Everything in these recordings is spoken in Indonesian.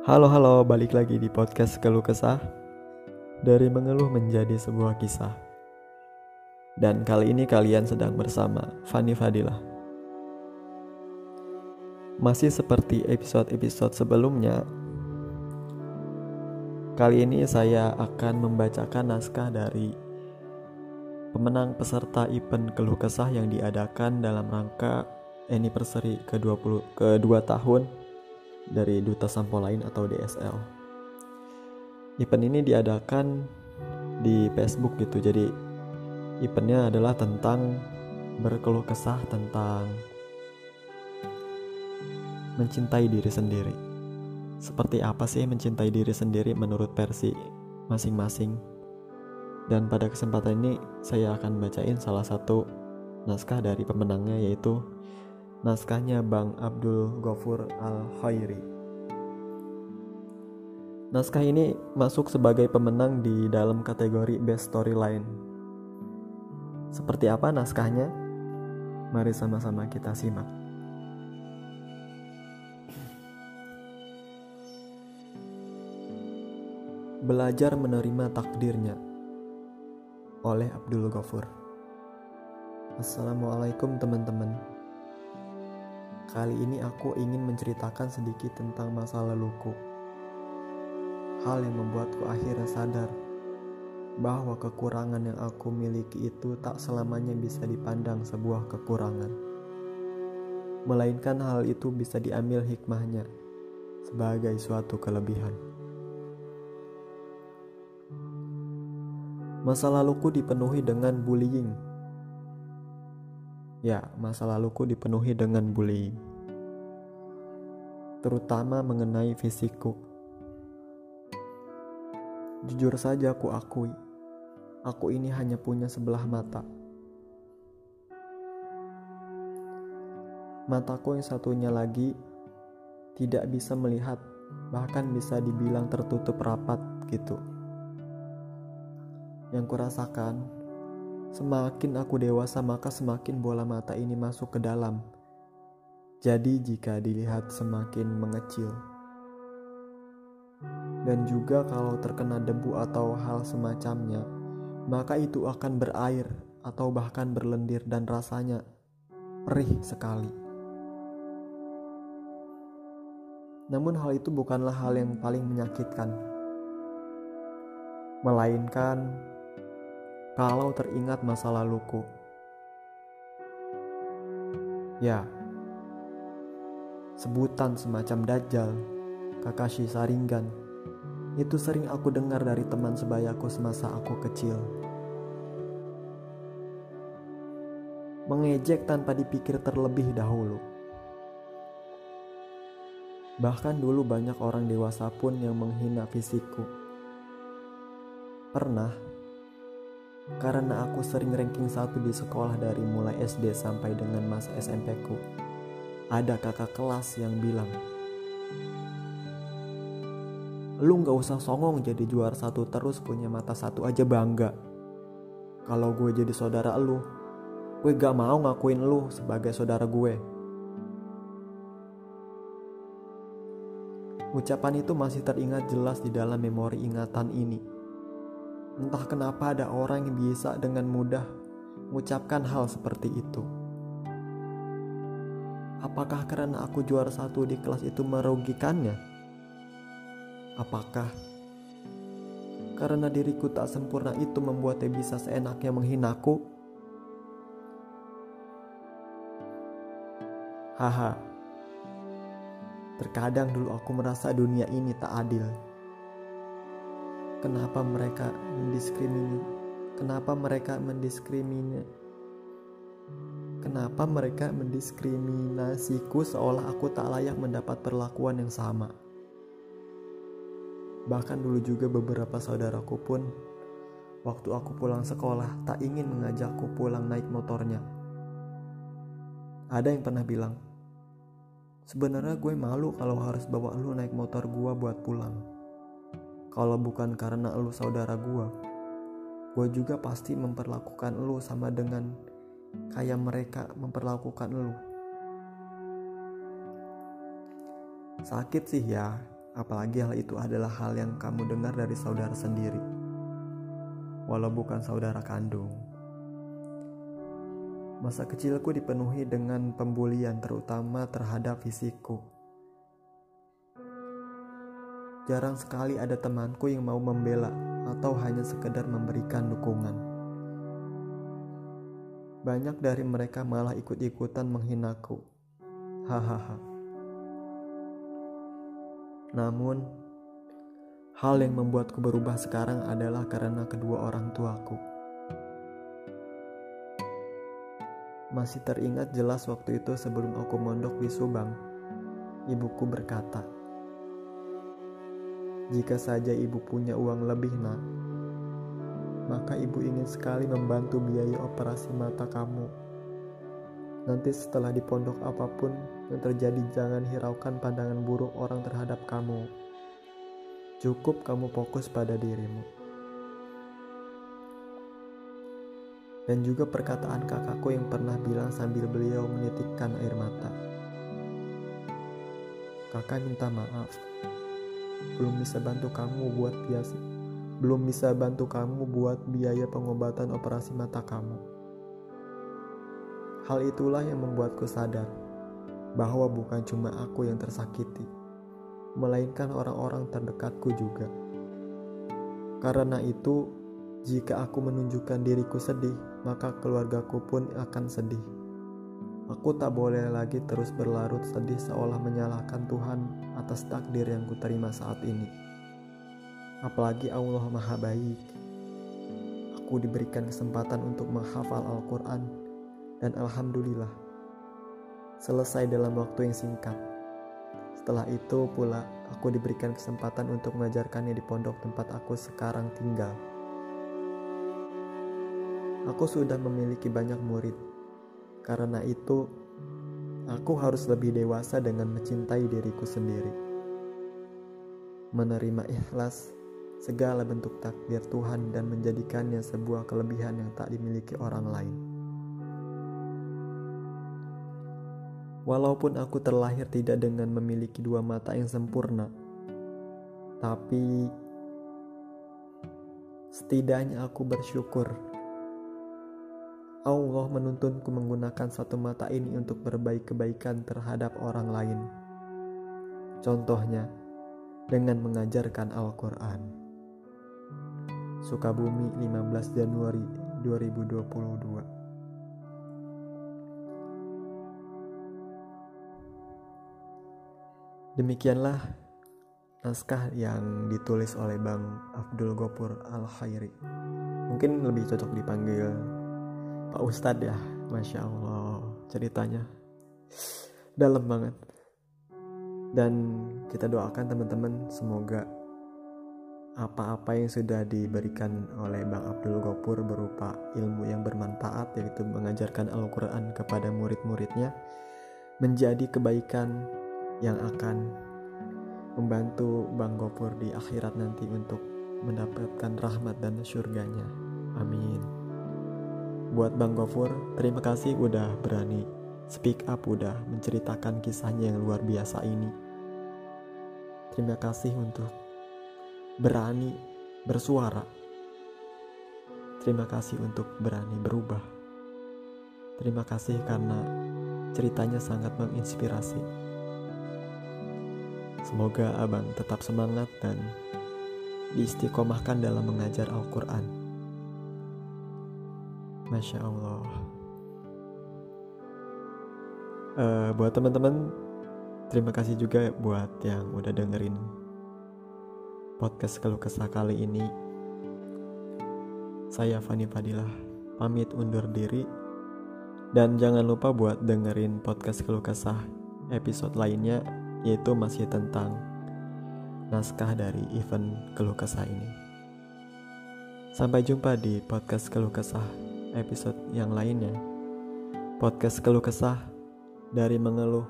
Halo halo, balik lagi di podcast Keluh Kesah Dari mengeluh menjadi sebuah kisah. Dan kali ini kalian sedang bersama Fani Fadilah. Masih seperti episode-episode sebelumnya Kali ini saya akan membacakan naskah dari Pemenang peserta event Keluh Kesah yang diadakan dalam rangka anniversary ke-20 ke-2 tahun dari Duta Sampo Lain atau DSL. Event ini diadakan di Facebook gitu. Jadi eventnya adalah tentang berkeluh kesah tentang mencintai diri sendiri. Seperti apa sih mencintai diri sendiri menurut versi masing-masing? Dan pada kesempatan ini saya akan bacain salah satu naskah dari pemenangnya yaitu Naskahnya Bang Abdul Ghafur Al-Khairi. Naskah ini masuk sebagai pemenang di dalam kategori Best Storyline. Seperti apa naskahnya? Mari sama-sama kita simak. Belajar menerima takdirnya oleh Abdul Ghafur. Assalamualaikum teman-teman. Kali ini aku ingin menceritakan sedikit tentang masa laluku. Hal yang membuatku akhirnya sadar bahwa kekurangan yang aku miliki itu tak selamanya bisa dipandang sebuah kekurangan. Melainkan hal itu bisa diambil hikmahnya sebagai suatu kelebihan. Masa laluku dipenuhi dengan bullying Ya, masa laluku dipenuhi dengan bullying. Terutama mengenai fisikku. Jujur saja aku akui, aku ini hanya punya sebelah mata. Mataku yang satunya lagi tidak bisa melihat, bahkan bisa dibilang tertutup rapat gitu. Yang kurasakan Semakin aku dewasa, maka semakin bola mata ini masuk ke dalam. Jadi, jika dilihat semakin mengecil, dan juga kalau terkena debu atau hal semacamnya, maka itu akan berair atau bahkan berlendir, dan rasanya perih sekali. Namun, hal itu bukanlah hal yang paling menyakitkan, melainkan kalau teringat masa laluku. Ya, sebutan semacam Dajjal, Kakashi Saringan, itu sering aku dengar dari teman sebayaku semasa aku kecil. Mengejek tanpa dipikir terlebih dahulu. Bahkan dulu banyak orang dewasa pun yang menghina fisikku. Pernah karena aku sering ranking satu di sekolah dari mulai SD sampai dengan masa SMP ku. Ada kakak kelas yang bilang, Lu gak usah songong jadi juara satu terus punya mata satu aja bangga. Kalau gue jadi saudara lu, gue gak mau ngakuin lu sebagai saudara gue. Ucapan itu masih teringat jelas di dalam memori ingatan ini. Entah kenapa ada orang yang bisa dengan mudah mengucapkan hal seperti itu. Apakah karena aku juara satu di kelas itu merugikannya? Apakah karena diriku tak sempurna itu membuatnya bisa seenaknya menghinaku? Haha, terkadang dulu aku merasa dunia ini tak adil kenapa mereka mendiskrimini? Kenapa mereka mendiskrimini? Kenapa mereka mendiskriminasiku seolah aku tak layak mendapat perlakuan yang sama? Bahkan dulu juga beberapa saudaraku pun waktu aku pulang sekolah tak ingin mengajakku pulang naik motornya. Ada yang pernah bilang sebenarnya gue malu kalau harus bawa lu naik motor gue buat pulang kalau bukan karena lu saudara gue, gue juga pasti memperlakukan lu sama dengan kayak mereka memperlakukan lu. Sakit sih ya, apalagi hal itu adalah hal yang kamu dengar dari saudara sendiri, walau bukan saudara kandung. Masa kecilku dipenuhi dengan pembulian, terutama terhadap fisikku. Jarang sekali ada temanku yang mau membela atau hanya sekedar memberikan dukungan. Banyak dari mereka malah ikut-ikutan menghinaku. Hahaha. Namun, hal yang membuatku berubah sekarang adalah karena kedua orang tuaku. Masih teringat jelas waktu itu sebelum aku mondok di Subang, ibuku berkata, jika saja ibu punya uang lebih, nak, maka ibu ingin sekali membantu biaya operasi mata kamu. Nanti setelah di pondok apa pun yang terjadi, jangan hiraukan pandangan buruk orang terhadap kamu. Cukup kamu fokus pada dirimu. Dan juga perkataan kakakku yang pernah bilang sambil beliau menitikkan air mata. Kakak minta maaf belum bisa bantu kamu buat biasa belum bisa bantu kamu buat biaya pengobatan operasi mata kamu. Hal itulah yang membuatku sadar bahwa bukan cuma aku yang tersakiti, melainkan orang-orang terdekatku juga. Karena itu, jika aku menunjukkan diriku sedih, maka keluargaku pun akan sedih. Aku tak boleh lagi terus berlarut sedih seolah menyalahkan Tuhan atas takdir yang kuterima saat ini. Apalagi Allah Maha Baik. Aku diberikan kesempatan untuk menghafal Al-Quran dan Alhamdulillah selesai dalam waktu yang singkat. Setelah itu pula aku diberikan kesempatan untuk mengajarkannya di pondok tempat aku sekarang tinggal. Aku sudah memiliki banyak murid karena itu, aku harus lebih dewasa dengan mencintai diriku sendiri. Menerima ikhlas segala bentuk takdir Tuhan dan menjadikannya sebuah kelebihan yang tak dimiliki orang lain. Walaupun aku terlahir tidak dengan memiliki dua mata yang sempurna, tapi setidaknya aku bersyukur Allah menuntunku menggunakan satu mata ini untuk berbaik kebaikan terhadap orang lain. Contohnya, dengan mengajarkan Al-Quran. Sukabumi 15 Januari 2022 Demikianlah naskah yang ditulis oleh Bang Abdul Gopur Al-Khairi. Mungkin lebih cocok dipanggil Pak Ustadz ya Masya Allah ceritanya dalam banget dan kita doakan teman-teman semoga apa-apa yang sudah diberikan oleh Bang Abdul Gopur berupa ilmu yang bermanfaat yaitu mengajarkan Al-Quran kepada murid-muridnya menjadi kebaikan yang akan membantu Bang Gopur di akhirat nanti untuk mendapatkan rahmat dan surganya. Amin. Buat Bang Gofur, terima kasih udah berani speak up, udah menceritakan kisahnya yang luar biasa ini. Terima kasih untuk berani bersuara. Terima kasih untuk berani berubah. Terima kasih karena ceritanya sangat menginspirasi. Semoga abang tetap semangat dan diistiqomahkan dalam mengajar Al-Quran. Masya Allah. Uh, buat teman-teman, terima kasih juga buat yang udah dengerin podcast keluh kesah kali ini. Saya Fani Fadilah, pamit undur diri. Dan jangan lupa buat dengerin podcast keluh kesah episode lainnya, yaitu masih tentang naskah dari event keluh kesah ini. Sampai jumpa di podcast keluh kesah episode yang lainnya. Podcast keluh kesah dari mengeluh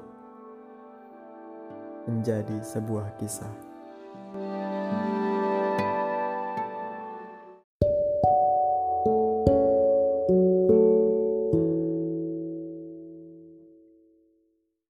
menjadi sebuah kisah.